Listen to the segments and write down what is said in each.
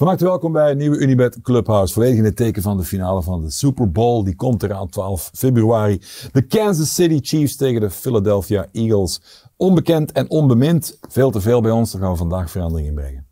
Van harte welkom bij een nieuwe Unibet Clubhouse. Volledig in het teken van de finale van de Super Bowl. Die komt eraan 12 februari. De Kansas City Chiefs tegen de Philadelphia Eagles. Onbekend en onbemind. Veel te veel bij ons. Daar gaan we vandaag verandering in brengen.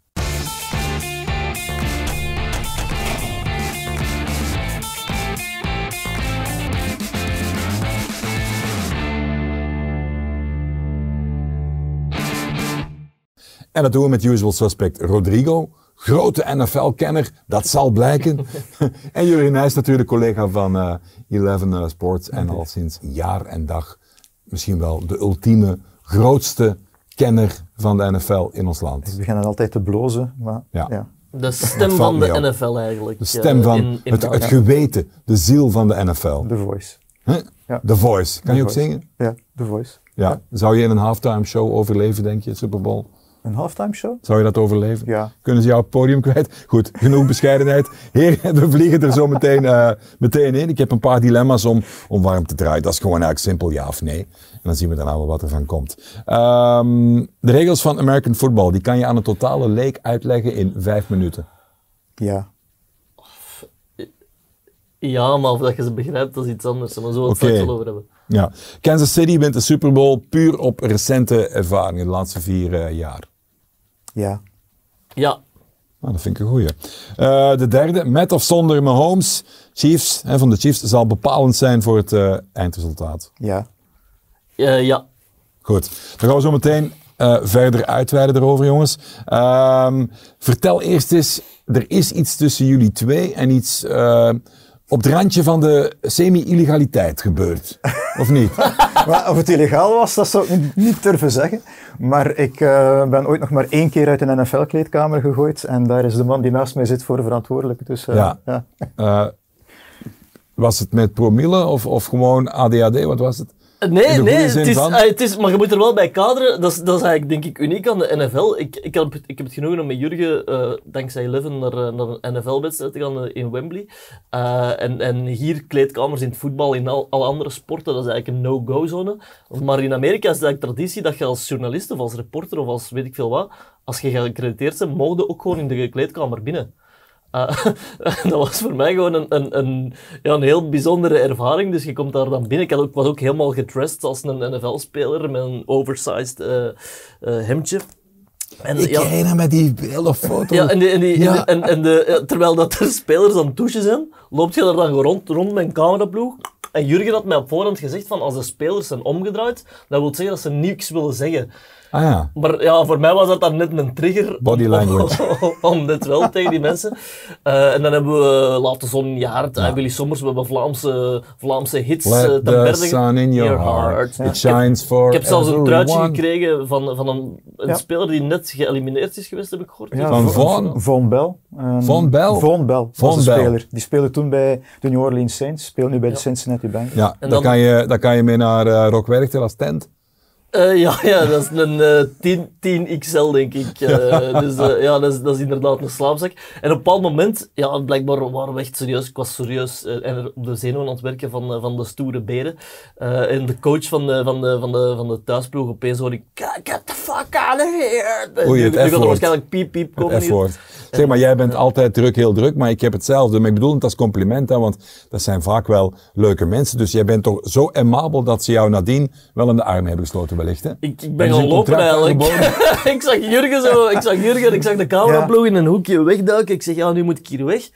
En dat doen we met usual suspect Rodrigo. Grote NFL-kenner, dat zal blijken. en Jurgen Nijs natuurlijk, collega van uh, Eleven uh, Sports. En al sinds jaar en dag misschien wel de ultieme, grootste kenner van de NFL in ons land. Ik begin altijd te blozen, maar Ja. ja. De stem van de NFL eigenlijk. De stem eh, van in- in het, geweten, de ziel van de NFL. The Voice. Huh? Ja. The Voice. Kan The je ook zingen? Ja, The Voice. Ja. Zou je in een halftime show overleven, denk je, Super Bowl? Een halftime show? Zou je dat overleven? Ja. Kunnen ze jou op het podium kwijt? Goed, genoeg bescheidenheid. Heren, we vliegen er zo meteen, eh, meteen in. Ik heb een paar dilemma's om, om warm te draaien. Dat is gewoon eigenlijk simpel ja of nee. En dan zien we daarna wel wat er van komt. Ehm, de regels van American football, die kan je aan een totale leek uitleggen in vijf minuten. Ja. Ja, maar of dat je ze begrijpt, dat is iets anders. Maar zo het wel over hebben. Ja. Kansas City wint de Super Bowl puur op recente ervaringen, de laatste vier eh, jaar. Ja. Ja, Nou, dat vind ik een goeie. Eh, de derde, met of zonder Mahomes, Chiefs, hè, van de Chiefs, zal bepalend zijn voor het eh, eindresultaat. Ja. Eh, ja. Goed, dan gaan we zo meteen eh, verder uitweiden erover, jongens. Ehm, vertel eerst eens, er is iets tussen jullie twee en iets eh, op het randje van de semi-illegaliteit gebeurd. Of niet? Maar of het illegaal was, dat zou ik niet, durven zeggen. Maar ik eh, ben ooit nog maar één keer uit een NFL-kleedkamer gegooid. En daar is de man die naast mij zit voor verantwoordelijk. Dus eh, Ja. ja. Eh, was het met promille of, of gewoon ADHD? Wat was het? Nee, de goede nee, zin het is, van? eh, het is, maar je moet er wel bij kaderen. Dat is, dat is eigenlijk, denk ik, uniek aan de NFL. Ik, ik, heb, ik heb het genoegen om met Jurgen, eh, dankzij Eleven, naar, eh, naar een NFL-wedstrijd te gaan eh, in Wembley. Eh, en, en hier kleedkamers in het voetbal, in al, alle andere sporten, dat is eigenlijk een no-go-zone. Maar in Amerika is het eigenlijk traditie dat je als journalist of als reporter of als weet ik veel wat, als je geaccrediteerd bent, mogen ook gewoon in de kleedkamer binnen. Eh, dat was voor mij gewoon een, een, een, ja, een heel bijzondere ervaring. Dus je komt daar dan binnen. Ik had ook, was ook helemaal gedressed als een NFL-speler met een oversized eh, hemdje. En, Ik ja, herinner me die hele foto. ja, en, die, en, die, Ja. en, en de, terwijl dat er spelers aan het douchen zijn, loopt je daar dan gewoon rond, rond met een cameraploeg. En Jurgen had mij op voorhand gezegd van als de spelers zijn omgedraaid, dat wil zeggen dat ze niks willen zeggen. Ah ja. Maar ja, voor mij was dat dan net een trigger. Body om- language. Om, om dit wel tegen die mensen. Eh, en dan hebben we Laat de Zon in je hart, Ja. Willy Sommers, we hebben Vlaamse, Vlaamse hits eh, Let ten the berde sun in your heart. It shines for Ik heb zelfs een truitje gekregen van, van een, een Ja. speler die net geëlimineerd is geweest, heb ik gehoord. Ja, Van Vo- Von? Von Bell. Een- Von Bell? Von Bell Von was de Bell. speler. Die speelde toen bij de New Orleans Saints. Speelt nu bij de. Cincinnati Bengals. Ja, En dan, dan- kan je, dan kan je mee naar uh, Rock Werchter als tent. Eh, ja, ja, dat is een eh 10, 10 XL, denk ik. Eh, dus eh, ja, dat is, dat is inderdaad een slaapzak. En op een bepaald moment, ja, blijkbaar waren we echt serieus. Ik was serieus eh, en op de zenuwen aan het werken van, eh, van de stoere beren. Eh, en de coach van de, van de, van de, van de thuisploeg opeens hoorde ik, "Get- the fuck out of here! Oei, nu- het nu gaat er waarschijnlijk piep piep komen Het hier. Zeg maar, jij bent altijd druk, heel druk, maar ik heb hetzelfde. Maar ik bedoel het als compliment, hè, want dat zijn vaak wel leuke mensen. Dus jij bent toch zo amabel dat ze jou nadien wel in de arm hebben gesloten wellicht, hè? Ik, ik ben gaan lopen contract eigenlijk. ik zag Jurgen zo, ik zag Jurgen, ik zag de cameraploeg in een hoekje wegduiken. Ik zeg, ja, nu moet ik hier weg.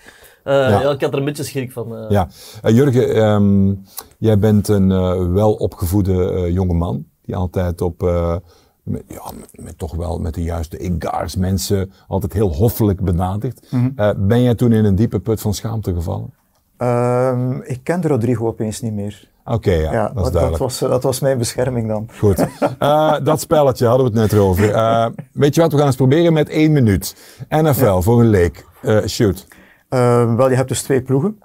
Eh, Ja. ja. ik had er een beetje schrik van. eh. Ja. Eh, Jurgen, ehm, jij bent een eh, welopgevoede eh jonge man. Die altijd op, eh, met, ja, met, met toch wel met de juiste egaars mensen altijd heel hoffelijk benadert. Eh, ben jij toen in een diepe put van schaamte gevallen? Ehm, ik kende Rodrigo opeens niet meer. Oké, ja, Ja, dat is dat, duidelijk. was, eh, dat was mijn bescherming dan. Goed. Eh, dat spelletje hadden we het net over. Eh, weet je wat, we gaan eens proberen met één minuut. NFL voor een leek. Shoot. Wel, je hebt dus twee ploegen,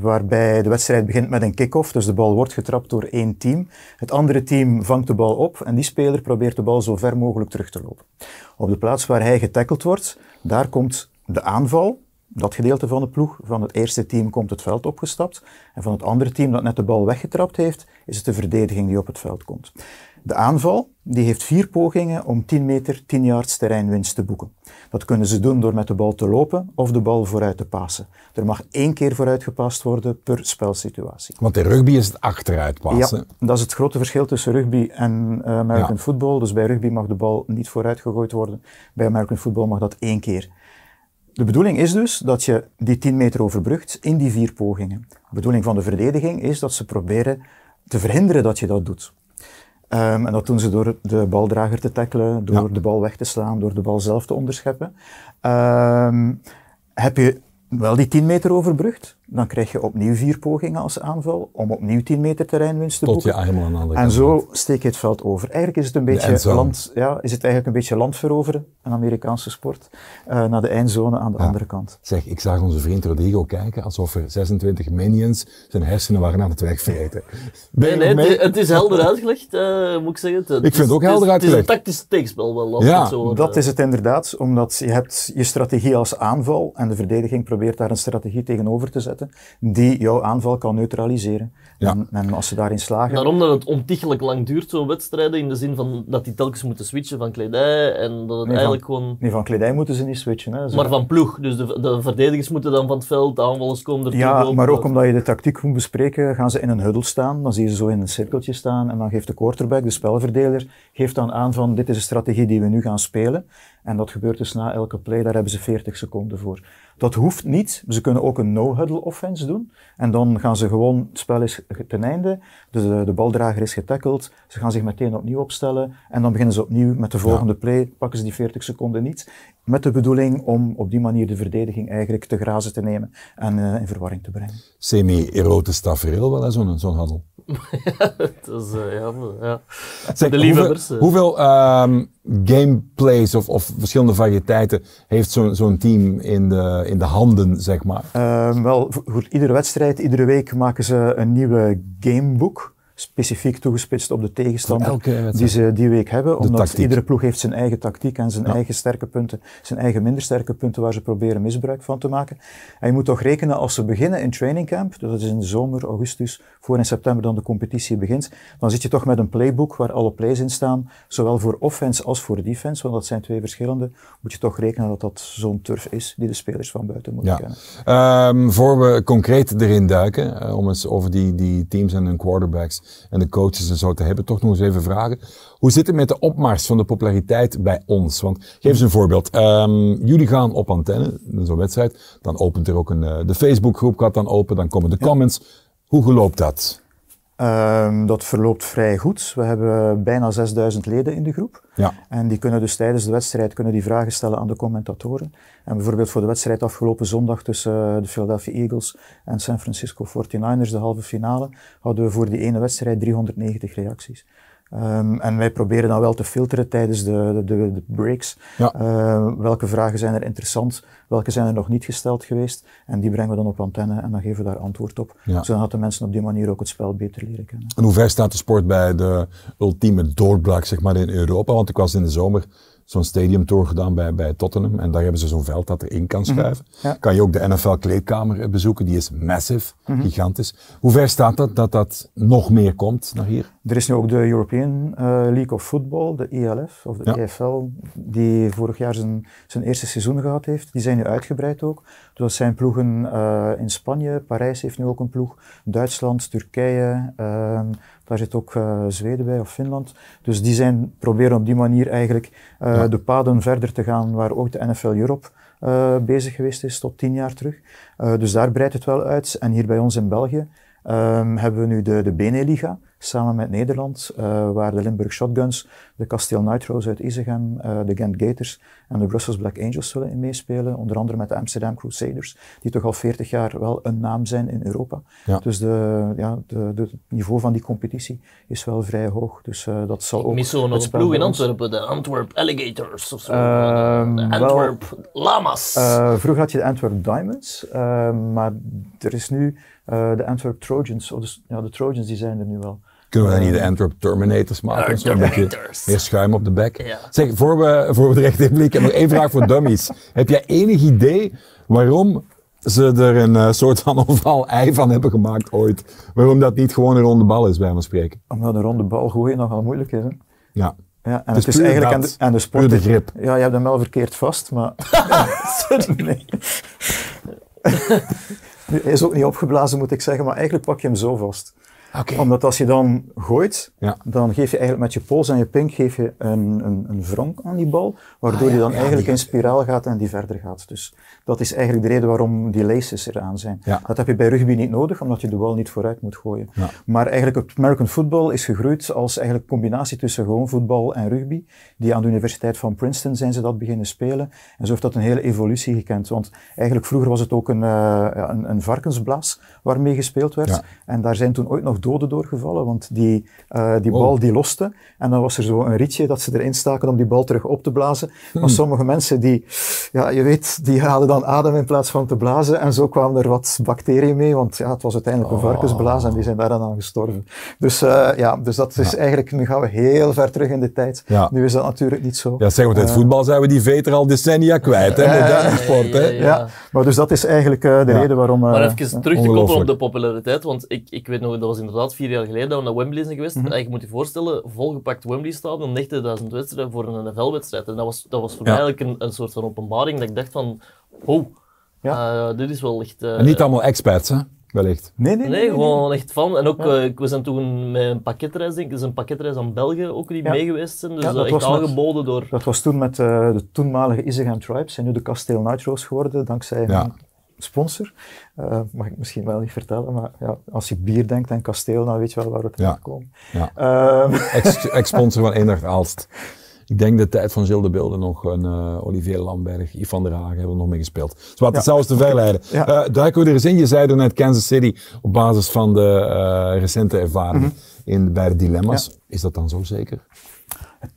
waarbij de wedstrijd begint met een kick-off. Dus de bal wordt getrapt door één team. Het andere team vangt de bal op en die speler probeert de bal zo ver mogelijk terug te lopen. Op de plaats waar hij getackeld wordt, daar komt de aanval. Dat gedeelte van de ploeg van het eerste team komt het veld opgestapt. En van het andere team dat net de bal weggetrapt heeft, is het de verdediging die op het veld komt. De aanval die heeft vier pogingen om 10 meter, 10 yards terreinwinst te boeken. Dat kunnen ze doen door met de bal te lopen of de bal vooruit te passen. Er mag één keer vooruit gepast worden per spelsituatie. Want in rugby is het achteruit passen. Ja, dat is het grote verschil tussen rugby en uh, American ja. football. Dus bij rugby mag de bal niet vooruit gegooid worden. Bij American football mag dat één keer. De bedoeling is dus dat je die 10 meter overbrugt in die vier pogingen. De bedoeling van de verdediging is dat ze proberen te verhinderen dat je dat doet. Um, en dat doen ze door de baldrager te tackelen, door ja. de bal weg te slaan, door de bal zelf te onderscheppen. Um, heb je wel die 10 meter overbrugd, dan krijg je opnieuw vier pogingen als aanval om opnieuw 10 meter terreinwinst te Tot boeken. je aan de andere en zo steek je het veld over. Eigenlijk is het een beetje, land, ja, is het eigenlijk een beetje land veroveren, een Amerikaanse sport, uh, naar de eindzone aan de Ja. andere kant. Zeg, ik zag onze vriend Rodrigo kijken alsof er 26 minions zijn hersenen waren aan het wegvreten. Ben Nee, nee, het, mee? het is helder uitgelegd, eh, moet ik zeggen. Het, vind het ook helder Het is uitgelegd. een tactisch steekspel wel, Ja, ik het zo hoor. Dat is het inderdaad, omdat je hebt je strategie als aanval en de verdediging probeert daar een strategie tegenover te zetten die jouw aanval kan neutraliseren. Ja. En, en als ze daarin slagen, Daarom dat het ontiegelijk lang duurt, zo'n wedstrijden, in de zin van dat die telkens moeten switchen van kledij en dat het eigenlijk gewoon... nee, van kledij moeten ze niet switchen. Hè. Maar van ploeg, dus de, de verdedigers moeten dan van het veld, de aanvallers komen er Ja, op. maar ook omdat je de tactiek moet bespreken, gaan ze in een huddle staan. Dan zie je ze zo in een cirkeltje staan en dan geeft de quarterback, de spelverdeler, geeft dan aan van dit is de strategie die we nu gaan spelen. En dat gebeurt dus na elke play, daar hebben ze 40 seconden voor. Dat hoeft niet. Ze kunnen ook een no-huddle offense doen. En dan gaan ze gewoon, het spel is ten einde, dus de, de baldrager is getackled, ze gaan zich meteen opnieuw opstellen en dan beginnen ze opnieuw met de volgende play, pakken ze die 40 seconden niet. Met de bedoeling om op die manier de verdediging eigenlijk te grazen te nemen en eh, in verwarring te brengen. Semi-erotisch tafereel wel, zo'n zo'n handel. Dat is, eh, ja, maar, ja. Zeg, De hoeveel, liefhebbers, eh. hoeveel ehm, gameplays of, of verschillende variëteiten heeft zo'n zo'n team in de, in de handen, zeg maar? Ehm, wel, voor, voor iedere wedstrijd, iedere week maken ze een nieuwe gamebook. Specifiek toegespitst op de tegenstander elke die ze die week hebben. Omdat tactiek. iedere ploeg heeft zijn eigen tactiek en zijn Ja. eigen sterke punten, zijn eigen minder sterke punten waar ze proberen misbruik van te maken. En je moet toch rekenen als ze beginnen in training camp, dus dat is in de zomer, augustus, voor in september dan de competitie begint, dan zit je toch met een playbook waar alle plays in staan, zowel voor offense als voor defense, want dat zijn twee verschillende. Moet je toch rekenen dat dat zo'n turf is die de spelers van buiten moeten Ja. kennen. Ehm, voor we concreet erin duiken, eh, om eens over die, die teams en hun quarterbacks en de coaches en zo te hebben, toch nog eens even vragen. Hoe zit het met de opmars van de populariteit bij ons? Want geef eens een voorbeeld. Ehm, jullie gaan op antenne, zo'n wedstrijd. Dan opent er ook een, eh, de Facebookgroep gaat dan open, dan komen de comments. Hoe geloopt dat? Ehm, dat verloopt vrij goed. We hebben bijna 6000 leden in de groep. Ja. En die kunnen dus tijdens de wedstrijd kunnen die vragen stellen aan de commentatoren. En bijvoorbeeld voor de wedstrijd afgelopen zondag tussen eh, de Philadelphia Eagles en San Francisco 49ers, de halve finale, hadden we voor die ene wedstrijd 390 reacties. Ehm, en wij proberen dan wel te filteren tijdens de, de, de, breaks. Ja. Eh, welke vragen zijn er interessant, welke zijn er nog niet gesteld geweest. En die brengen we dan op antenne en dan geven we daar antwoord op. Ja. Zodat de mensen op die manier ook het spel beter leren kennen. En hoe ver staat de sport bij de ultieme doorbraak zeg maar, in Europa? Want ik was in de zomer zo'n stadiumtour gedaan bij, bij Tottenham. En daar hebben ze zo'n veld dat erin kan schuiven. Ja. Kan je ook de NFL-kleedkamer bezoeken. Die is massive, gigantisch. Hoe ver staat dat, dat dat nog meer komt naar hier? Er is nu ook de European eh, League of Football, de ELF, of de Ja. EFL, die vorig jaar zijn, zijn eerste seizoen gehad heeft. Die zijn nu uitgebreid ook. Dus dat zijn ploegen eh, in Spanje, Parijs heeft nu ook een ploeg, Duitsland, Turkije, ehm, daar zit ook eh, Zweden bij of Finland. Dus die zijn, proberen op die manier eigenlijk eh, Ja. de paden verder te gaan waar ook de NFL Europe eh, bezig geweest is tot tien jaar terug. Dus daar breidt het wel uit. En hier bij ons in België ehm, hebben we nu de, de Beneliga, samen met Nederland, eh, waar de Limburg Shotguns, de Castile Nitro's uit Isegem, eh, de Gent Gators en de Brussels Black Angels zullen in meespelen. Onder andere met de Amsterdam Crusaders, die toch al 40 jaar wel een naam zijn in Europa. Ja. Dus de, ja, de, de, het niveau van die competitie is wel vrij hoog. Dus eh, dat zal ook... Mis zo het nog een ploeg in Antwerpen, de Antwerp Alligators of zo. Ehm, de wel- Antwerp Lamas. Eh, vroeger had je de Antwerp Diamonds, maar er is nu de Antwerp Trojans. Of de, ja, de Trojans die zijn er nu wel. Kunnen we dan niet de Antwerp Terminators maken? Terminators. meer schuim op de bek. Ja. Zeg, voor we, voor we er echt in blikken, nog één vraag voor dummies. Heb jij enig idee waarom ze er een eh, soort van ovaal ei van hebben gemaakt ooit. Waarom dat niet gewoon een ronde bal is, bij van spreken. Omdat een ronde bal gooien nogal moeilijk is. Hè? Ja. Ja, en Dus het is puur eigenlijk aan dat. de, aan de sport. De grip. Ja, je hebt hem wel verkeerd vast, maar. nee. Hij is ook niet opgeblazen, moet ik zeggen, maar eigenlijk pak je hem zo vast. Oké. Omdat als je dan gooit, Ja. dan geef je eigenlijk met je pols en je pink geef je een, een, een wrong aan die bal, waardoor Ah, ja, die dan ja, eigenlijk die- in spiraal gaat en die verder gaat. Dus dat is eigenlijk de reden waarom die laces eraan zijn. Dat heb je bij rugby niet nodig, omdat je de bal niet vooruit moet gooien. Maar eigenlijk het American football is gegroeid als eigenlijk combinatie tussen gewoon voetbal en rugby. Die aan de Universiteit van Princeton zijn ze dat beginnen spelen. En zo heeft dat een hele evolutie gekend. Want eigenlijk vroeger was het ook een, ja, een, een varkensblaas waarmee gespeeld werd. En daar zijn toen ooit nog doden doorgevallen, want die, eh, die Wow. bal die loste. En dan was er zo een rietje dat ze erin staken om die bal terug op te blazen. Maar sommige mensen die, ja, je weet, die hadden dan adem in plaats van te blazen. En zo kwamen er wat bacteriën mee, want ja, het was uiteindelijk een varkensblaas en die zijn daar dan aan gestorven. Dus eh, ja, dus dat is eigenlijk, nu gaan we heel ver terug in de tijd. Ja. Nu is dat natuurlijk niet zo. Ja, zeg maar, het voetbal zijn we die veter al decennia kwijt, hè? Moderne sport, hè? ja, ja. Ja, maar dus dat is eigenlijk eh, de Ja. reden waarom... eh, Maar even terug te koppelen op de populariteit, want ik, ik weet nog, dat was inderdaad vier jaar geleden dat we naar Wembley zijn geweest. En je moet je voorstellen, volgepakt Wembley stadion, 90.000 wedstrijden voor een NFL-wedstrijd. En dat was, dat was voor Ja. mij eigenlijk een, een soort van openbaring dat ik dacht van, oh, eh, dit is wel echt... eh, En niet allemaal expats, hè? Wellicht. Nee, nee, Nee, gewoon echt van. En ook, Ja. eh, we zijn toen met een pakketreis, denk ik, dus een pakketreis aan België ook die Ja. mee geweest zijn. Dus Ja, dat echt met- door... Dat was toen met de toenmalige Isegem Tribes, zijn nu de Kasteel Nitro's geworden, dankzij Ja. Sponsor. Eh, mag ik misschien wel niet vertellen, maar ja, als je bier denkt en kasteel, dan weet je wel waar het Ja. ja. komen. Ja. Ex- Ex-sponsor van Eendracht Aalst. Ik denk de tijd van Gilles de Beelden nog, een eh, Olivier Lamberg, Yves van der Hagen hebben we nog mee gespeeld. Dus wat het zelfs te verleiden. Ja. Eh, duiken we er eens in. Je zei er net Kansas City op basis van de eh, recente ervaring in, bij de dilemma's. Is dat dan zo zeker?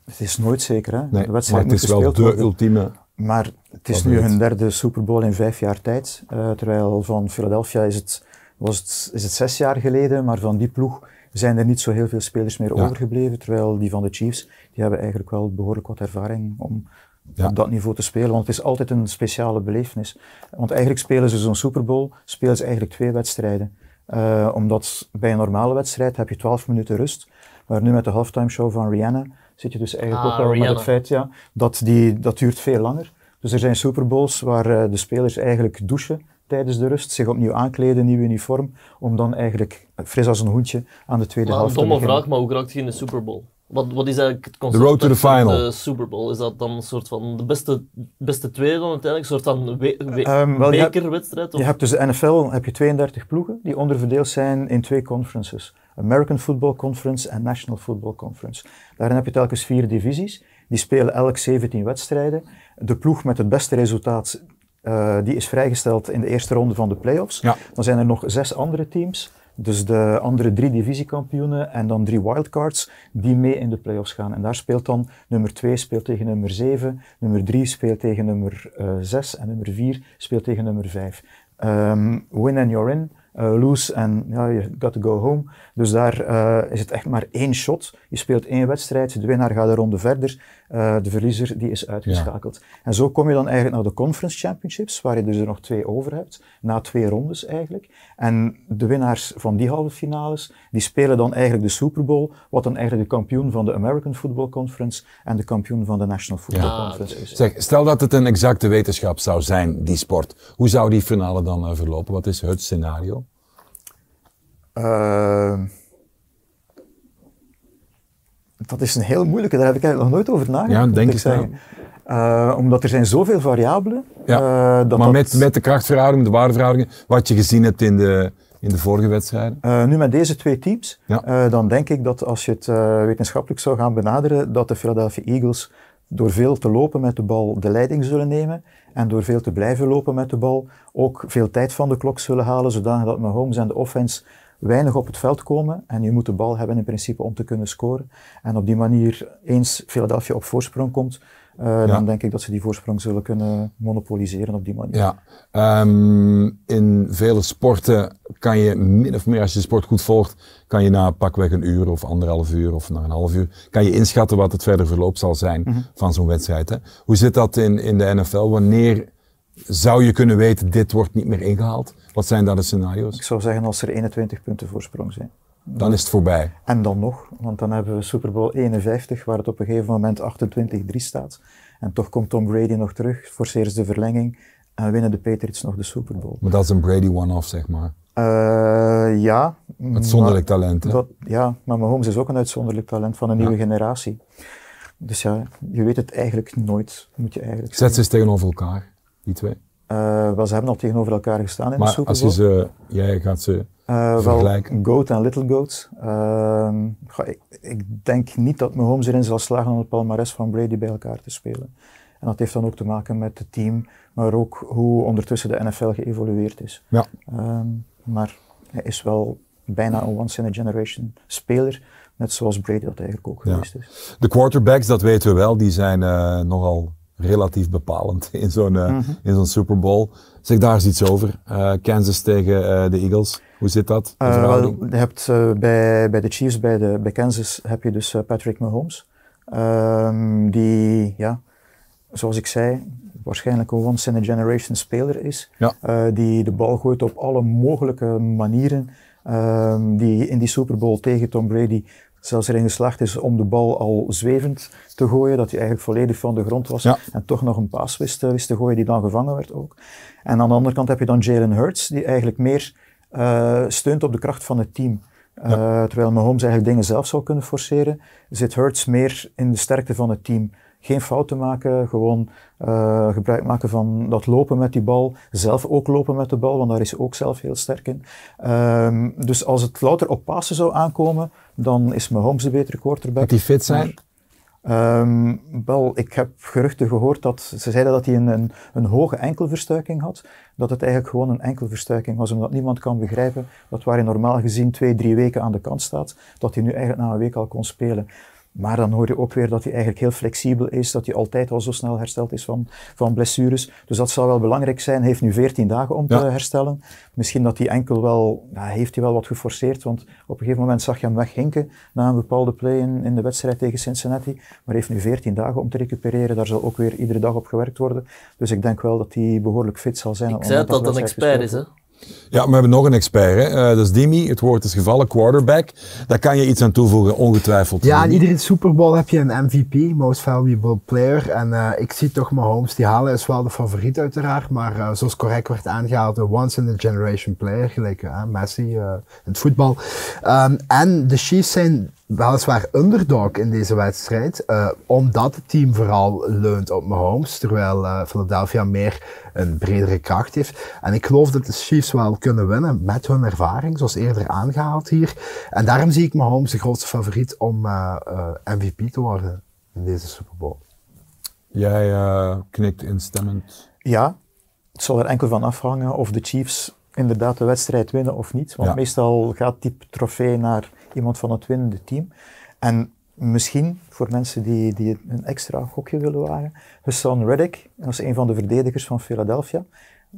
het is nooit zeker, hè. Nee, de maar wedstrijd het moet is wel de worden. ultieme. Maar het is nu hun derde Super Bowl in vijf jaar tijd. Eh, terwijl van Philadelphia is het, was het, is het zes jaar geleden, maar van die ploeg zijn er niet zo heel veel spelers meer Ja. overgebleven. Terwijl die van de Chiefs, die hebben eigenlijk wel behoorlijk wat ervaring om Ja. op dat niveau te spelen. Want het is altijd een speciale belevenis. Want eigenlijk spelen ze zo'n Super Bowl, spelen ze eigenlijk twee wedstrijden. Eh, omdat bij een normale wedstrijd heb je 12 minuten rust. Maar nu met de halftime show van Rihanna zit je dus eigenlijk Ah, ook al met het feit ja, dat die, dat duurt veel langer. Dus er zijn Super Bowls waar eh, de spelers eigenlijk douchen tijdens de rust, zich opnieuw aankleden, nieuw uniform, om dan eigenlijk fris als een hoentje aan de tweede Maar een helft te domme beginnen. vraag, maar hoe raakt je in de Super Bowl? Wat, wat is eigenlijk het concept road to the final. de Super Bowl? Is dat dan een soort van de beste, beste tweede dan uiteindelijk? Een soort van we, we- Ehm, wel, je hebt- bekerwedstrijd? Of? Je hebt dus de NFL heb je 32 ploegen die onderverdeeld zijn in twee conferences. American Football Conference en National Football Conference. Daarin heb je telkens vier divisies. Die spelen elk 17 wedstrijden. De ploeg met het beste resultaat eh, die is vrijgesteld in de eerste ronde van de playoffs. Ja. Dan zijn er nog zes andere teams. Dus de andere drie divisiekampioenen en dan drie wildcards die mee in de playoffs gaan. En daar speelt dan nummer 2 speelt tegen nummer 7, nummer 3 speelt tegen nummer 6 en nummer 4 speelt tegen nummer 5. win and you're in. Eh, lose en ja, you got to go home. Dus daar eh, is het echt maar één shot. Je speelt één wedstrijd, de winnaar gaat een ronde verder, eh, de verliezer die is uitgeschakeld. En zo kom je dan eigenlijk naar de Conference Championships, waar je dus er nog twee over hebt, na twee rondes eigenlijk. En de winnaars van die halve finales, die spelen dan eigenlijk de Super Bowl, wat dan eigenlijk de kampioen van de American Football Conference en de kampioen van de National Football Ja. Conference is. Zeg, stel dat het een exacte wetenschap zou zijn, die sport. Hoe zou die finale dan verlopen? Wat is het scenario? Eh, dat is een heel moeilijke, daar heb ik eigenlijk nog nooit over nagedacht. Ja, denk ik zeggen. Eh, omdat er zijn zoveel variabelen. Ja, eh, dat maar dat- met, met de krachtverhouding, de waardeverhoudingen, wat je gezien hebt in de, in de vorige wedstrijden? Nu met deze twee teams, Ja. dan denk ik dat als je het wetenschappelijk zou gaan benaderen, dat de Philadelphia Eagles door veel te lopen met de bal de leiding zullen nemen en door veel te blijven lopen met de bal ook veel tijd van de klok zullen halen, zodanig dat Mahomes en de offense weinig op het veld komen en je moet de bal hebben in principe om te kunnen scoren. En op die manier, eens Philadelphia op voorsprong komt, eh, dan denk ik dat ze die voorsprong zullen kunnen monopoliseren op die manier. Ja, ehm, in vele sporten kan je min of meer, als je de sport goed volgt, kan je na pakweg een uur of anderhalf uur of na een half uur, kan je inschatten wat het verder verloop zal zijn van zo'n wedstrijd. Hè? Hoe zit dat in, in de NFL? Wanneer zou je kunnen weten, dit wordt niet meer ingehaald? Wat zijn dan de scenario's? Ik zou zeggen als er 21 punten voorsprong zijn. Dan is het voorbij. En dan nog, want dan hebben we Super Bowl 51, waar het op een gegeven moment 28-3 staat. En toch komt Tom Brady nog terug, forceert de verlenging en winnen de Patriots nog de Super Bowl. Maar dat is een Brady one-off, zeg maar. Uh, ja. Uitzonderlijk talent, hè? Dat, ja, maar Mahomes is ook een uitzonderlijk talent van een nieuwe generatie. Dus ja, je weet het eigenlijk nooit, moet je eigenlijk Zet ze eens tegenover elkaar, die twee. Uh, wel, ze hebben al tegenover elkaar gestaan in maar de Super Bowl. als je ze, jij gaat ze uh, vergelijken. Wel, Goat en Little Goat. Uh, ik, ik, denk niet dat Mahomes erin zal slagen om het palmares van Brady bij elkaar te spelen. En dat heeft dan ook te maken met het team, maar ook hoe ondertussen de NFL geëvolueerd is. Ja. Um, maar hij is wel bijna een once-in-a-generation speler, net zoals Brady dat eigenlijk ook geweest is. De quarterbacks, dat weten we wel, die zijn uh, nogal relatief bepalend in zo'n uh, mm -hmm. in zo'n Super Bowl. Zeg daar eens iets over. Uh, Kansas tegen uh, de Eagles. Hoe zit dat? Je hebt bij, bij de Chiefs, bij, de, bij Kansas, heb je dus Patrick Mahomes. Um, die, ja, zoals ik zei, waarschijnlijk een once-in-a-generation speler is. Ja. die de bal gooit op alle mogelijke manieren. Um, die in die Super Bowl tegen Tom Brady zelfs erin geslaagd is om de bal al zwevend te gooien, dat hij eigenlijk volledig van de grond was ja. en toch nog een paas wist, wist, te gooien die dan gevangen werd ook. En aan de andere kant heb je dan Jalen Hurts, die eigenlijk meer uh, steunt op de kracht van het team. Uh, Ja. Terwijl Mahomes eigenlijk dingen zelf zou kunnen forceren, zit Hurts meer in de sterkte van het team. Geen fouten maken, gewoon uh, gebruik maken van dat lopen met die bal. Zelf ook lopen met de bal, want daar is ook zelf heel sterk in. Um, dus als het louter op passen zou aankomen, dan is Mahomes de betere quarterback. Moet die fit zijn? Um, wel, ik heb geruchten gehoord dat ze zeiden dat hij een, een, een, hoge enkelverstuiking had. Dat het eigenlijk gewoon een enkelverstuiking was, omdat niemand kan begrijpen dat waar hij normaal gezien twee, drie weken aan de kant staat, dat hij nu eigenlijk na een week al kon spelen. Maar dan hoor je ook weer dat hij eigenlijk heel flexibel is, dat hij altijd al zo snel hersteld is van, van blessures. Dus dat zal wel belangrijk zijn. Hij heeft nu 14 dagen om Ja. te herstellen. Misschien dat hij enkel wel, ja, heeft hij wel wat geforceerd, want op een gegeven moment zag je hem weghinken na een bepaalde play in, in de wedstrijd tegen Cincinnati. Maar hij heeft nu 14 dagen om te recupereren. Daar zal ook weer iedere dag op gewerkt worden. Dus ik denk wel dat hij behoorlijk fit zal zijn. Ik zei dat het een expert is, hè? Ja, we hebben nog een expert. Hè? Eh, dat is Dimi. Het woord is gevallen, quarterback. Daar kan je iets aan toevoegen, ongetwijfeld. Ja, in iedere Super Bowl heb je een MVP, Most Valuable Player. En eh, ik zie toch Mahomes, die halen is wel de favoriet uiteraard. Maar eh, zoals correct werd aangehaald, een once-in-a-generation player, gelijk Messi in het voetbal. Ehm, en de Chiefs zijn weliswaar underdog in deze wedstrijd, eh, omdat het team vooral leunt op Mahomes, terwijl eh, Philadelphia meer een bredere kracht heeft. En ik geloof dat de Chiefs wel kunnen winnen met hun ervaring, zoals eerder aangehaald hier. En daarom zie ik Mahomes de grootste favoriet om eh, MVP te worden in deze Super Bowl. Jij knikt instemmend. Ja, het zal er enkel van afhangen of de Chiefs inderdaad de wedstrijd winnen of niet. Want Ja. meestal gaat die trofee naar iemand van het winnende team. En misschien, voor mensen die, die een extra gokje willen wagen, Hassan Reddick, dat is een van de verdedigers van Philadelphia.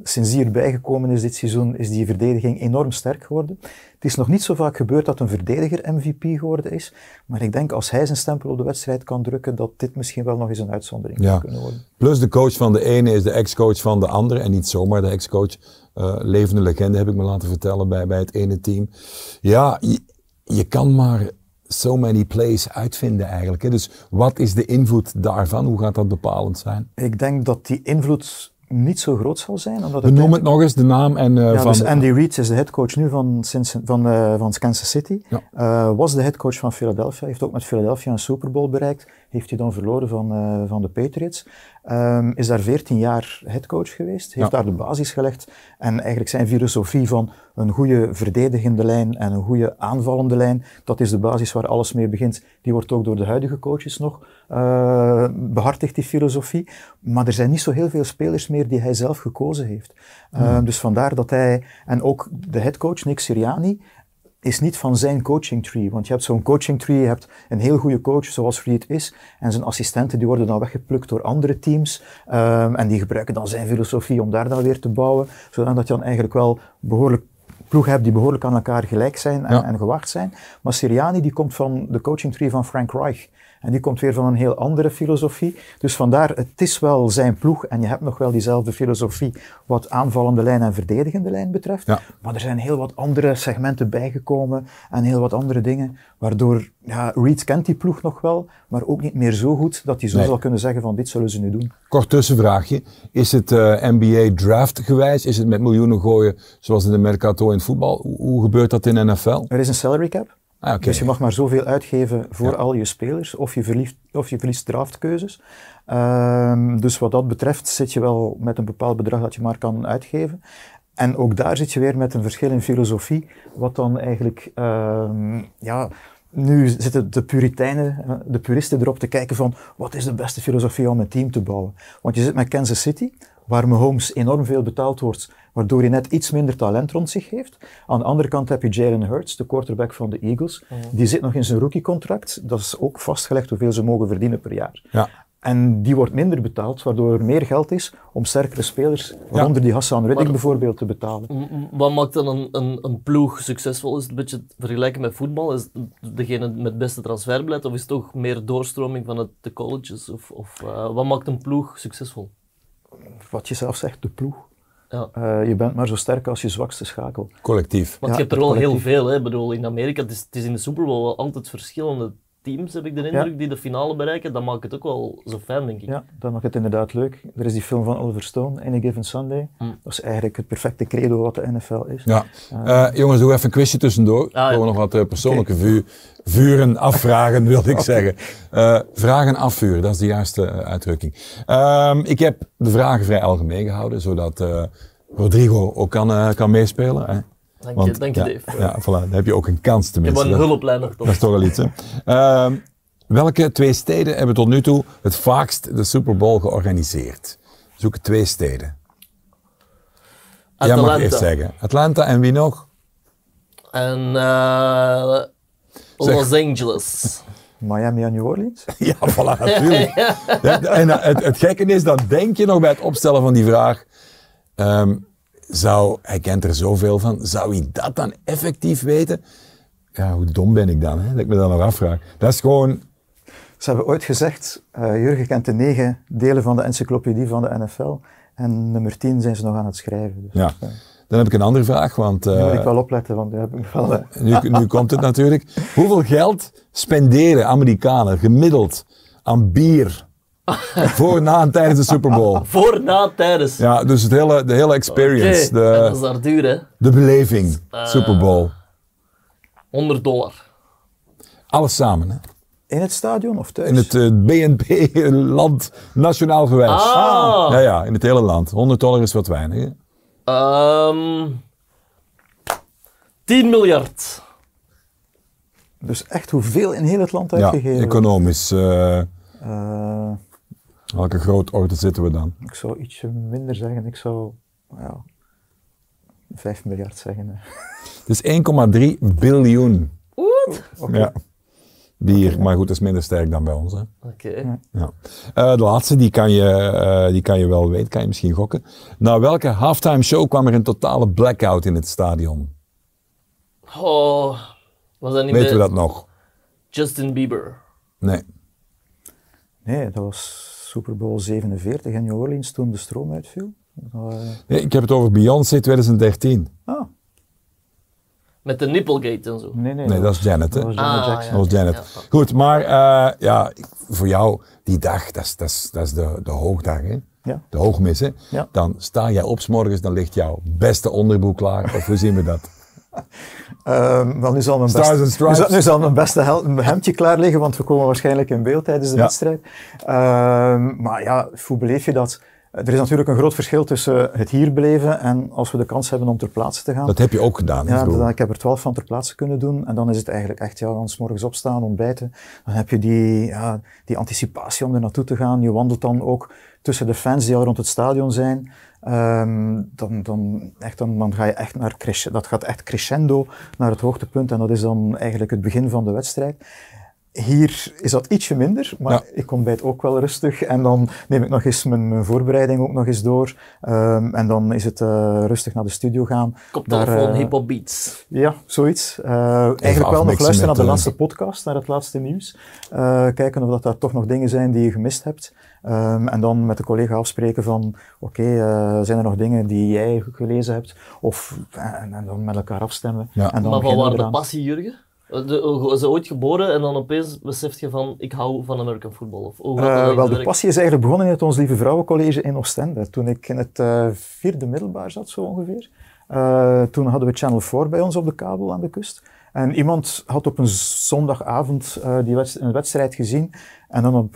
Sinds die erbij gekomen is dit seizoen, is die verdediging enorm sterk geworden. Het is nog niet zo vaak gebeurd dat een verdediger MVP geworden is. Maar ik denk als hij zijn stempel op de wedstrijd kan drukken, dat dit misschien wel nog eens een uitzondering Ja. zou kunnen worden. Plus de coach van de ene is de ex-coach van de andere. En niet zomaar de ex-coach. eh, levende legende heb ik me laten vertellen bij, bij het ene team. Ja, je, kan maar so many plays uitvinden eigenlijk. Hè. Dus wat is de invloed daarvan? Hoe gaat dat bepalend zijn? Ik denk dat die invloed niet zo groot zal zijn. Omdat We noemen het nog eens, de naam en eh, Ja, van... dus Andy Reid is de headcoach nu van, van, eh, van Kansas City. Ja. Eh, was de headcoach van Philadelphia. Heeft ook met Philadelphia een Super Bowl bereikt. Heeft hij dan verloren van, van de Patriots. Ehm, is daar 14 jaar headcoach geweest. Heeft Ja. daar de basis gelegd. En eigenlijk zijn filosofie van een goede verdedigende lijn en een goede aanvallende lijn. Dat is de basis waar alles mee begint. Die wordt ook door de huidige coaches nog eh behartigd, die filosofie. Maar er zijn niet zo heel veel spelers meer die hij zelf gekozen heeft. Ehm, dus vandaar dat hij, en ook de headcoach Nick Sirianni, is niet van zijn coaching tree. Want je hebt zo'n coaching tree, je hebt een heel goede coach zoals Reed is. En zijn assistenten die worden dan weggeplukt door andere teams. Ehm, en die gebruiken dan zijn filosofie om daar dan weer te bouwen. Zodat je dan eigenlijk wel behoorlijk ploegen hebt die behoorlijk aan elkaar gelijk zijn en, Ja. en gewaagd zijn. Maar Sirianni die komt van de coaching tree van Frank Reich. En die komt weer van een heel andere filosofie. Dus vandaar, het is wel zijn ploeg en je hebt nog wel diezelfde filosofie wat aanvallende lijn en verdedigende lijn betreft. Ja. Maar er zijn heel wat andere segmenten bijgekomen en heel wat andere dingen, waardoor ja, Reed kent die ploeg nog wel, maar ook niet meer zo goed dat hij zo Nee. zal kunnen zeggen van dit zullen ze nu doen. Kort tussenvraagje. Is het eh, NBA draft gewijs? Is het met miljoenen gooien zoals in de Mercato in het voetbal? Hoe, hoe gebeurt dat in NFL? Er is een salary cap, Ah. Dus je mag maar zoveel uitgeven voor Ja. al je spelers, of je, verliest, of je verliest draftkeuzes. Ehm, dus wat dat betreft zit je wel met een bepaald bedrag dat je maar kan uitgeven. En ook daar zit je weer met een verschil in filosofie, wat dan eigenlijk, ehm, ja, nu zitten de puriteinen, eh, de puristen erop te kijken van, wat is de beste filosofie om een team te bouwen? Want je zit met Kansas City, waar Mahomes enorm veel betaald wordt, waardoor hij net iets minder talent rond zich heeft. Aan de andere kant heb je Jalen Hurts, de quarterback van de Eagles. Die zit nog in zijn rookiecontract. Dat is ook vastgelegd hoeveel ze mogen verdienen per jaar. Ja. En die wordt minder betaald, waardoor er meer geld is om sterkere spelers, waaronder die Hassan Reddick Maar- bijvoorbeeld, te betalen. Wat maakt dan een, een, een ploeg succesvol? Is het een beetje te vergelijken met voetbal? Is het degene met het beste transferbeleid? Of is het toch meer doorstroming van het, de colleges? Of, of eh, wat maakt een ploeg succesvol? Wat je zelf zegt, de ploeg. Ja. Eh, je bent maar zo sterk als je zwakste schakel. Collectief. Want Ja, je hebt er wel heel veel. Hè? Ik bedoel, in Amerika, het is, het is in de Super Bowl wel altijd verschillende teams, heb ik de indruk, die de finale bereiken. Dat maakt het ook wel zo fijn, denk ik. Ja, dat maakt het inderdaad leuk. Er is die film van Oliver Stone, Any Given Sunday. Hm. Dat is eigenlijk het perfecte credo wat de NFL is. Ja. Eh, jongens, doe even een quizje tussendoor. ja. We nog wat eh, persoonlijke vu- vuren afvragen, wilde ik zeggen. Eh, vragen afvuren, dat is de juiste uitdrukking. Ehm, ik heb de vragen vrij algemeen gehouden, zodat eh, Rodrigo ook kan, kan meespelen. Hè? Dank je, dank je ja, Dave. Ja, voilà, dan heb je ook een kans Ik heb tenminste. een Dat- hulplijn nog Dat toch. is toch wel iets, hè? Ehm, welke twee steden hebben tot nu toe het vaakst de Super Bowl georganiseerd? Zoek twee steden. Jij mag Atlanta. eerst zeggen. Atlanta en wie nog? En eh, Zeg. Los Angeles. Miami en New Orleans? Ja, voilà, natuurlijk. Ja, En eh, het, het gekke is, dan denk je nog bij het opstellen van die vraag, ehm, zou, hij kent er zoveel van, zou hij dat dan effectief weten? Ja, hoe dom ben ik dan, hè, dat ik me dat nog afvraag. Dat is gewoon, Ze hebben ooit gezegd, eh, Jurgen kent de negen delen van de encyclopedie van de NFL. En nummer 10 zijn ze nog aan het schrijven. Dus, ja. Dan heb ik een andere vraag, want Nu moet eh, ik wel opletten, want daar heb ik wel... eh, nu, nu komt het natuurlijk. Hoeveel geld spenderen Amerikanen gemiddeld aan bier voor, na en tijdens de Super Bowl? Voor, na, tijdens. Ja, dus het hele, de hele experience, en dat is de, daar duur, hè? de beleving, Super Bowl. 100 dollar. Alles samen, hè? in het stadion of thuis? In het eh, BNP-land nationaal gewijs. Ah. Ja, ja, in het hele land. 100 dollar is wat weinig. Hè? Ehm 10 miljard. Dus echt hoeveel in heel het land Ja, uitgegeven wordt. economisch. eh, Eh, welke grootorde zitten we dan? ik zou ietsje minder zeggen. Ik zou ja, 5 miljard zeggen. hè. Het is 1,3 biljoen. Wat? Ja. Bier, maar goed, dat is minder sterk dan bij ons. Hè? Oké. Ja. Eh, de laatste, die kan, je, eh, die kan je wel weten, kan je misschien gokken. Na welke halftime show kwam er een totale blackout in het stadion? Oh, was dat niet Weten we dat nog? Justin Bieber? Nee. Nee, dat was Super Bowl 47 in New Orleans toen de stroom uitviel. Eh, nee. Ik heb het over Beyoncé 2013. ah, Met de Nipplegate en zo. nee, nee. Nee, dat is Janet? Dat was Janet Ah, Jackson. ja. Dat was Janet. Ja. Goed, maar eh, ja, voor jou, die dag, dat is, dat is, dat is de, de hoogdag, hè? Ja. De hoogmis, hè? Ja. Dan sta jij op 's morgens, dan ligt jouw beste onderbroek klaar. Of hoe zien we dat? Ehm, wel, nu zal mijn Stripes. Nu zal, nu zal mijn beste hel- hemdje klaar liggen, want we komen waarschijnlijk in beeld tijdens de Ja. wedstrijd. Ehm, maar ja, hoe beleef je dat? Er is natuurlijk een groot verschil tussen het hier beleven en als we de kans hebben om ter plaatse te gaan. Dat heb je ook gedaan, Ja, dan, ik heb er twaalf van ter plaatse kunnen doen. En dan is het eigenlijk echt, ja, dan 's morgens opstaan, ontbijten. Dan heb je die, ja, die anticipatie om er naartoe te gaan. Je wandelt dan ook tussen de fans die al rond het stadion zijn. Ehm, dan, dan, echt, dan, dan ga je echt naar. Dat gaat echt crescendo naar het hoogtepunt. En dat is dan eigenlijk het begin van de wedstrijd. Hier is dat ietsje minder, maar Ja. ik ontbijt ook wel rustig. En dan neem ik nog eens mijn, mijn voorbereiding ook nog eens door. Ehm, en dan is het eh, rustig naar de studio gaan. Koptelefoon, Daar, eh, hip-hop beats. Ja, zoiets. Eh, eigenlijk wel nog luisteren naar de laatste podcast, naar het laatste nieuws. Eh, kijken of dat daar toch nog dingen zijn die je gemist hebt. Ehm, en dan met de collega afspreken van, oké, eh, zijn er nog dingen die jij gelezen hebt? Of, en, en dan met elkaar afstemmen. Ja. En dan Maar van waar de passie, Jurgen? De, is ooit geboren en dan opeens beseft je van, ik hou van American football? Of, Eh, wel, de passie is eigenlijk begonnen in het Ons Lieve Vrouwencollege in Oostende. Toen ik in het eh, vierde middelbaar zat, zo ongeveer. Eh, toen hadden we Channel 4 bij ons op de kabel aan de kust. En iemand had op een zondagavond die wedst- een wedstrijd gezien. En dan op,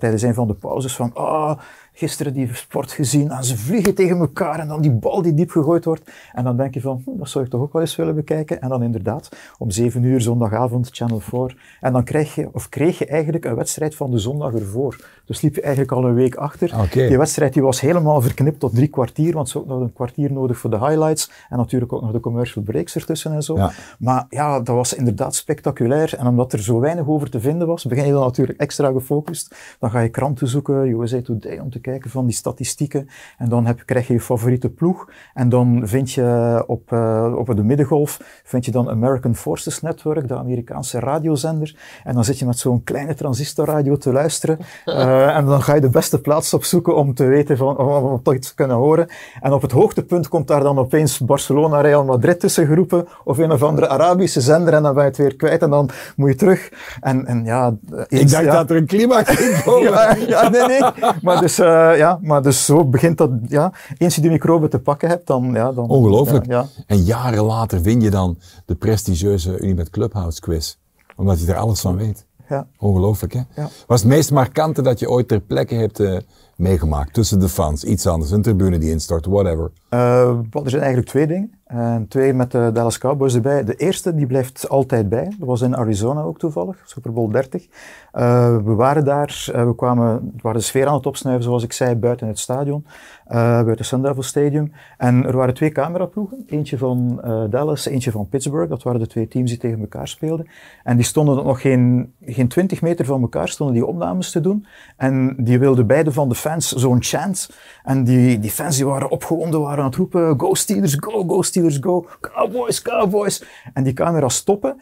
tijdens een van de pauzes van... ah, gisteren die sport gezien en ze vliegen tegen elkaar en dan die bal die diep gegooid wordt. En dan denk je van, hm, dat zou ik toch ook wel eens willen bekijken. En dan inderdaad, om 7 uur zondagavond, Channel 4. En dan krijg je, of kreeg je eigenlijk een wedstrijd van de zondag ervoor. Dus liep je eigenlijk al een week achter. Die wedstrijd die was helemaal verknipt tot drie kwartier, want ze had ook nog een kwartier nodig voor de highlights. En natuurlijk ook nog de commercial breaks ertussen en zo. Ja. Maar ja, dat was inderdaad spectaculair. En omdat er zo weinig over te vinden was, begin je dan natuurlijk extra gefocust. Dan ga je kranten zoeken, USA Today, om te kijken van die statistieken. En dan heb, krijg je je favoriete ploeg. En dan vind je op, eh, op de middengolf, vind je dan American Forces Network, de Amerikaanse radiozender. En dan zit je met zo'n kleine transistorradio te luisteren. Eh, en dan ga je de beste plaats opzoeken om te weten van, om, om toch iets te kunnen horen. En op het hoogtepunt komt daar dan opeens Barcelona, Real Madrid tussen geroepen. Of een of andere Arabische zender en dan ben je het weer kwijt en dan moet je terug. En, en ja, Ik dacht ja. dat er een climax ging komen. Ja, ja, nee, nee. Maar dus, eh, ja, maar dus zo begint dat, ja. Eens je die microben te pakken hebt, dan, ja, dan... Ongelooflijk. Ja, ja. En jaren later win je dan de prestigieuze Unibet Clubhouse quiz. Omdat je er alles van weet. ja. Ongelooflijk, hè? Ja. Wat is het meest markante dat je ooit ter plekke hebt eh, meegemaakt? Tussen de fans, iets anders, een tribune die instort, whatever. Eh, er zijn eigenlijk twee dingen. En twee met de Dallas Cowboys erbij. De eerste die blijft altijd bij. Dat was in Arizona ook toevallig, Super Bowl 30. Eh, we waren daar, eh, we kwamen, waren de sfeer aan het opsnuiven, zoals ik zei, buiten het stadion, eh, buiten Sun Devil Stadium. En er waren twee cameraploegen, eentje van Dallas, eentje van Pittsburgh. Dat waren de twee teams die tegen elkaar speelden. En die stonden nog geen, geen 20 meter van elkaar, stonden die opnames te doen. En die wilden beide van de fans zo'n chant. En die, die fans die waren opgewonden, waren aan het roepen, go Steelers, go, go Steelers, go, Cowboys, Cowboys. En die camera's stoppen.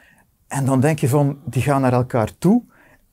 En dan denk je van, die gaan naar elkaar toe.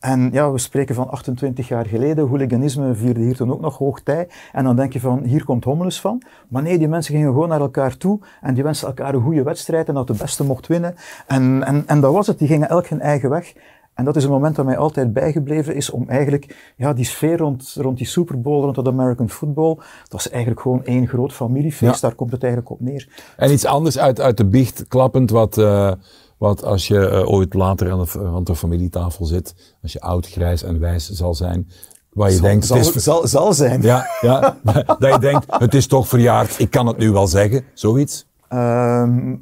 En ja, we spreken van 28 jaar geleden. Hooliganisme vierde hier toen ook nog hoogtij. En dan denk je van, hier komt hommeles van. Maar nee, die mensen gingen gewoon naar elkaar toe. En die wensten elkaar een goede wedstrijd en dat de beste mocht winnen. En, en, en dat was het. Die gingen elk hun eigen weg. En dat is een moment dat mij altijd bijgebleven is om eigenlijk, ja, die sfeer rond, rond die Super Bowl, rond dat American football, dat is eigenlijk gewoon één groot familiefeest. Ja. Daar komt het eigenlijk op neer. En iets anders uit, uit de biecht klappend, wat, eh, wat als je eh, ooit later aan de, aan de familietafel zit, als je oud, grijs en wijs zal zijn, waar je denkt, zal, het is, zal, zal zijn. ja, ja, dat je denkt, het is toch verjaard, ik kan het nu wel zeggen, zoiets. Ehm,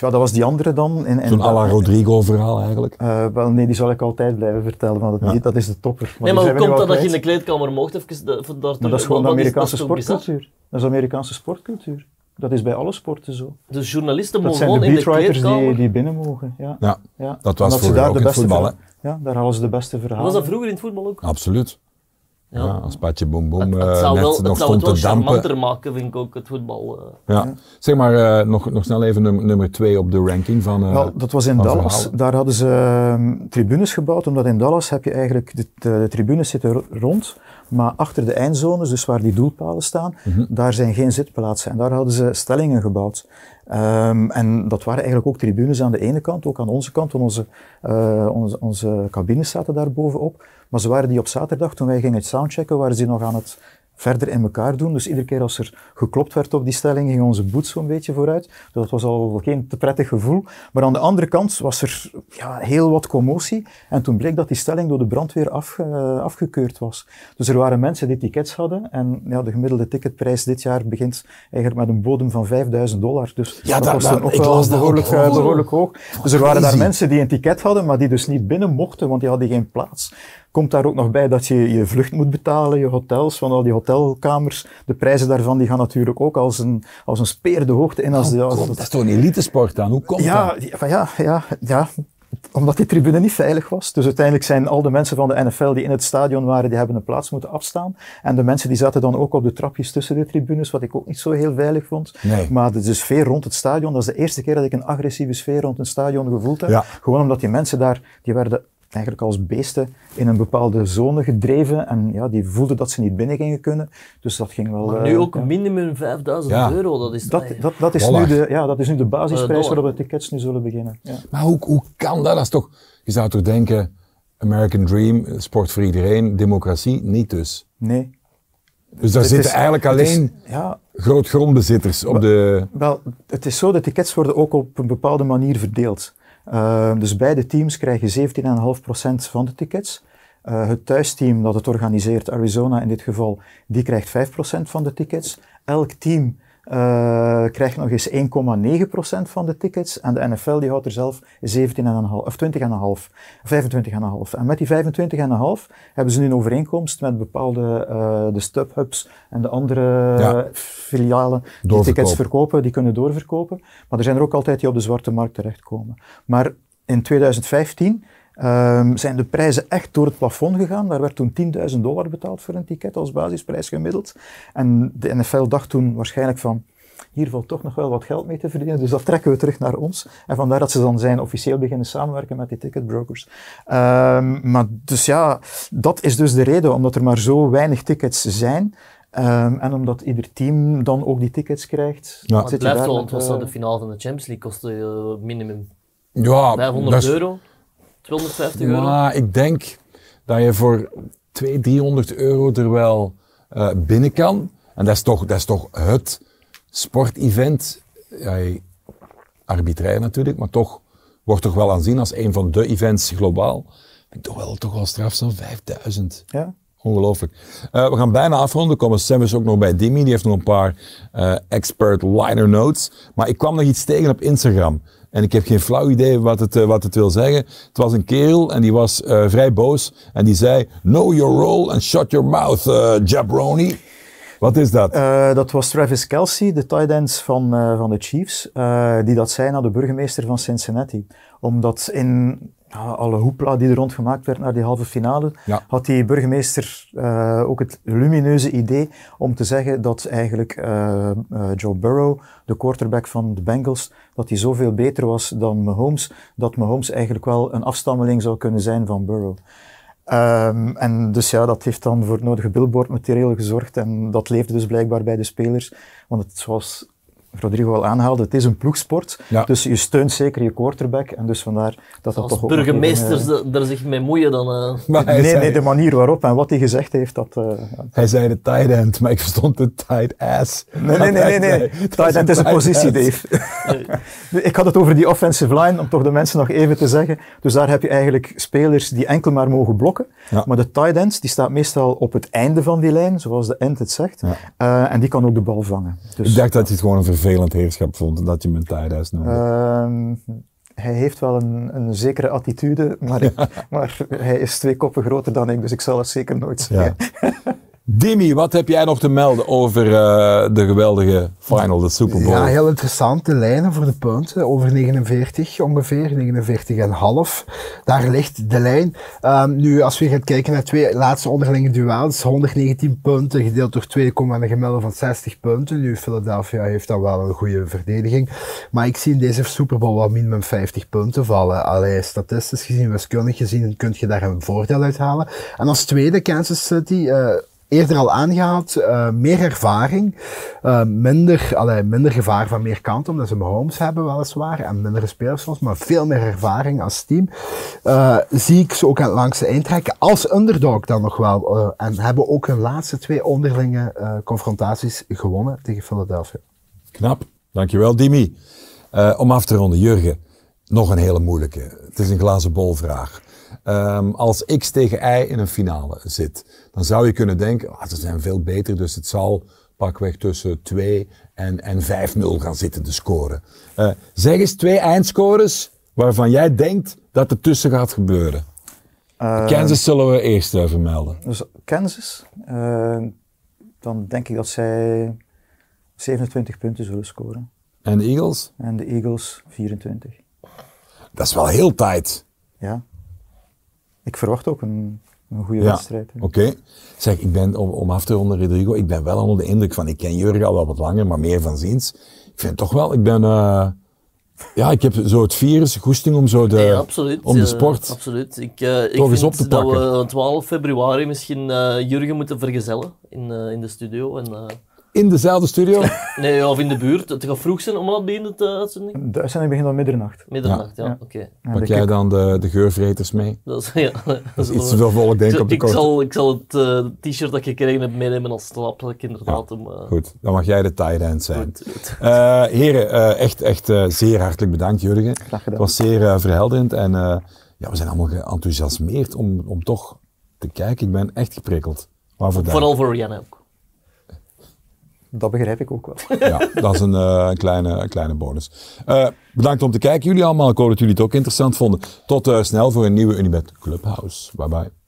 tja, dat was die andere dan. In, in Zo'n à la Rodrigo verhaal eigenlijk. Eh, wel, nee, die zal ik altijd blijven vertellen, want dat, Ja. dat is de topper. Nee, die maar hoe komt dat dat je in de kleedkamer mocht? Even de, voor Maar dat is gewoon de Amerikaanse is sportcultuur. Dat is Amerikaanse sportcultuur. Dat is bij alle sporten zo. Dus journalisten Dat mogen zijn de gewoon in de beatwriters kleedkamer... die, die binnen mogen. Ja. Ja, Ja. dat was daar ook de in het voetbal, Ja, daar halen ze de beste verhalen. Was dat vroeger in het voetbal ook? Absoluut. Ja. Ja. als Patje Boem Boem Het, eh, het zou, net wel, nog het zou stond het wel te dampen. charmanter maken, vind ik ook, het voetbal. eh. Ja. Zeg maar, eh, nog, nog snel even num- nummer twee op de ranking van... dat was in Dallas. Daar hadden ze ehm, tribunes gebouwd, omdat in Dallas heb je eigenlijk, de, de, de tribunes zitten ro- rond, maar achter de eindzones, dus waar die doelpalen staan, Mhm. daar zijn geen zitplaatsen. En daar hadden ze stellingen gebouwd. Ehm, en dat waren eigenlijk ook tribunes aan de ene kant, ook aan onze kant, want onze, eh, onze, onze cabines zaten daar bovenop. Maar ze waren die op zaterdag, toen wij gingen soundchecken, waren ze nog aan het verder in elkaar doen. Dus iedere keer als er geklopt werd op die stelling, ging onze boet zo'n beetje vooruit. Dus dat was al geen te prettig gevoel. Maar aan de andere kant was er ja, heel wat commotie. En toen bleek dat die stelling door de brandweer eh, afgekeurd was. Dus er waren mensen die tickets hadden. En ja, de gemiddelde ticketprijs dit jaar begint eigenlijk met een bodem van 5000 dollar. Dus Ja, dat daar- was toen ook wel behoorlijk, eh, behoorlijk hoog. Dus er waren daar mensen die een ticket hadden, maar die dus niet binnen mochten, want die hadden geen plaats. Komt daar ook nog bij dat je je vlucht moet betalen, je hotels, van al die hotelkamers. De prijzen daarvan die gaan natuurlijk ook als een, als een speer de hoogte in. Als dat is toch een elitesport dan? Hoe komt ja, dat? ja, van ja, ja, ja. Omdat die tribune niet veilig was. Dus uiteindelijk zijn al de mensen van de NFL die in het stadion waren, die hebben een plaats moeten afstaan. En de mensen die zaten dan ook op de trapjes tussen de tribunes, wat ik ook niet zo heel veilig vond. Nee. Maar de, de sfeer rond het stadion, dat is de eerste keer dat ik een agressieve sfeer rond een stadion gevoeld heb. Ja. Gewoon omdat die mensen daar, die werden eigenlijk als beesten in een bepaalde zone gedreven. En ja, die voelden dat ze niet binnen gingen kunnen. Dus dat ging wel... Maar eh, nu ook ja. minimum 5000 Ja. euro. Dat is Dat, toch- dat, dat, is Dollar. nu de, ja, dat is nu de basisprijs Eh, waarop de tickets nu zullen beginnen. Ja. Maar hoe, hoe kan dat? dat is toch, je zou toch denken, American Dream, sport voor iedereen, democratie, niet dus. Nee. Dus daar Het zitten is- eigenlijk is- alleen ja, grootgrondbezitters op de... Wel, het is zo, de tickets worden ook op een bepaalde manier verdeeld. Uh, dus beide teams krijgen 17,5% van de tickets. Uh, het thuisteam dat het organiseert, Arizona in dit geval, die krijgt 5% van de tickets. Elk team uh, krijgt nog eens 1,9% van de tickets. En de NFL die houdt er zelf 17,5 of 20,5, 25,5. En met die 25,5 hebben ze nu een overeenkomst met bepaalde uh, de StubHubs en de andere Ja. filialen die tickets verkopen, die kunnen doorverkopen. Maar er zijn er ook altijd die op de zwarte markt terechtkomen. Maar in 2015 um, zijn de prijzen echt door het plafond gegaan. Daar werd toen 10.000 dollar betaald voor een ticket als basisprijs gemiddeld. En de NFL dacht toen waarschijnlijk van, hier valt toch nog wel wat geld mee te verdienen, dus dat trekken we terug naar ons. En vandaar dat ze dan zijn officieel beginnen samenwerken met die ticketbrokers. Um, maar dus ja, dat is dus de reden, omdat er maar zo weinig tickets zijn. Um, en omdat ieder team dan ook die tickets krijgt. Ja. Het blijft wel, met, het was zo de finale van de Champions League kostte eh, minimum Ja, 500 dat is- euro, 250 euro. Maar ik denk dat je voor 200, 300 euro er wel eh, binnen kan. En dat is toch, dat is toch het sportevent. Ja, arbitrair natuurlijk, maar toch wordt toch wel aanzien als een van de events globaal. Ik toch wel, toch wel straf zo'n 5000. Ja. Ongelooflijk. Eh, we gaan bijna afronden. Komen Sam ook nog bij Dimi. Die heeft nog een paar eh, expert liner notes. Maar ik kwam nog iets tegen op Instagram. En ik heb geen flauw idee wat het, eh, wat het wil zeggen. Het was een kerel en die was vrij boos. En die zei, know your role and shut your mouth, jabroni. Wat is dat? Dat was Travis Kelsey, de tight ends van, van de Chiefs, die dat zei naar de burgemeester van Cincinnati. Omdat in alle hoepla die er rond gemaakt werd naar die halve finale, Ja. had die burgemeester eh, ook het lumineuze idee om te zeggen dat eigenlijk eh, eh, Joe Burrow, de quarterback van de Bengals, dat hij zoveel beter was dan Mahomes, dat Mahomes eigenlijk wel een afstammeling zou kunnen zijn van Burrow. Ehm, en dus ja, dat heeft dan voor het nodige billboardmateriaal gezorgd en dat leefde dus blijkbaar bij de spelers. Want het, zoals Rodrigo al aanhaalde, het is een ploegsport, Ja. dus je steunt zeker je quarterback en dus vandaar dat dat Als toch ook burgemeesters even, er- er zich mee moeien, dan... eh, Maar eh, nee, zei, nee, de manier waarop en wat hij gezegd heeft, dat... eh, ja. hij zei de tight end, maar ik verstond de tight ass. Nee, nee, nee, nee. nee. Tight end is een positie, Dave. Ik had het over die offensive line, om toch de mensen nog even te zeggen. Dus daar heb je eigenlijk spelers die enkel maar mogen blokken. Ja. Maar de tight ends, die staat meestal op het einde van die lijn, zoals de end het zegt. Ja. Eh, en die kan ook de bal vangen. Dus, Ik dacht dat hij het gewoon een vervelend heerschap vond en dat je hem een ass noemde. ehm, hij heeft wel een, een zekere attitude, maar, maar hij is twee koppen groter dan ik, dus ik zal het zeker nooit zeggen. Ja. Dimi, wat heb jij nog te melden over eh, de geweldige final, de Super Bowl? Ja, heel interessant. De lijnen voor de punten. Over 49 ongeveer, 49,5. Daar ligt de lijn. Ehm, nu, als we gaan kijken naar twee laatste onderlinge duels, 119 punten gedeeld door 2, een gemiddelde van 60 punten. Nu, Philadelphia heeft dan wel een goede verdediging. Maar ik zie in deze Super Bowl wel minimum 50 punten vallen. Allee, statistisch gezien, wiskundig gezien, kun je daar een voordeel uit halen. En als tweede, Kansas City. eh, eerder al aangehaald, eh, meer ervaring, eh, minder, allee, minder gevaar van meer kanten, omdat ze Mahomes hebben weliswaar, en mindere spelers soms, maar veel meer ervaring als team. Eh, zie ik ze ook aan het langste eind trekken, als underdog dan nog wel, en hebben ook hun laatste twee onderlinge confrontaties gewonnen tegen Philadelphia. Knap, dankjewel Dimi. Om af te ronden, Jurgen, nog een hele moeilijke. Het is een glazen bol vraag. Ehm, als X tegen Y in een finale zit, dan zou je kunnen denken, ah, ze zijn veel beter, dus het zal pakweg tussen 2 en, en 5-0 gaan zitten, de score. Eh, zeg eens twee eindscores waarvan jij denkt dat er tussen gaat gebeuren. Eh, Kansas zullen we eerst eh, vermelden. Dus Kansas, dan denk ik dat zij 27 punten zullen scoren. En de Eagles? En de Eagles 24. Dat is wel heel tight. ja, ik verwacht ook een, een goede Ja, wedstrijd. oké. Zeg, ik ben, om, om af te ronden, Rodrigo, ik ben wel onder de indruk van, ik ken Jurgen al wel wat langer, maar meer van ziens. Ik vind toch wel, ik ben, eh, ja, ik heb zo het virus, goesting om zo de, Nee, absoluut. om de eh, sport. absoluut. Ik, eh, ik Toch eens vind op te dat pakken. we 12 februari misschien eh, Jurgen moeten vergezellen in, in de studio. En, eh, In dezelfde studio? nee, ja, of in de buurt. Het gaat vroeg zijn om wat begint de uitzending? De uitzending begint om middernacht. Middernacht, ja. Ja. Oké. Ja, Pak jij dan de, de geurvreters mee? Dat is, ja, dat is iets te veel volk, denk ik, op de ik, zal, ik zal het eh, t-shirt dat ik gekregen heb meenemen als slaapplek, inderdaad. Om, eh, Goed, dan mag jij de tight end zijn. goed, goed. Eh, heren, eh, echt, echt eh, zeer hartelijk bedankt, Jurgen. Graag gedaan. Het was zeer verhelderend en eh, ja, we zijn allemaal geenthousiasmeerd om, om toch te kijken. Ik ben echt geprikkeld. Waarvoor dank. Vooral voor Rihanna ook. Dat begrijp ik ook wel. Ja, dat is een, eh, een kleine, kleine bonus. Eh, bedankt om te kijken, jullie allemaal. Ik hoop dat jullie het ook interessant vonden. Tot eh, snel voor een nieuwe Unibet Clubhouse. Bye bye.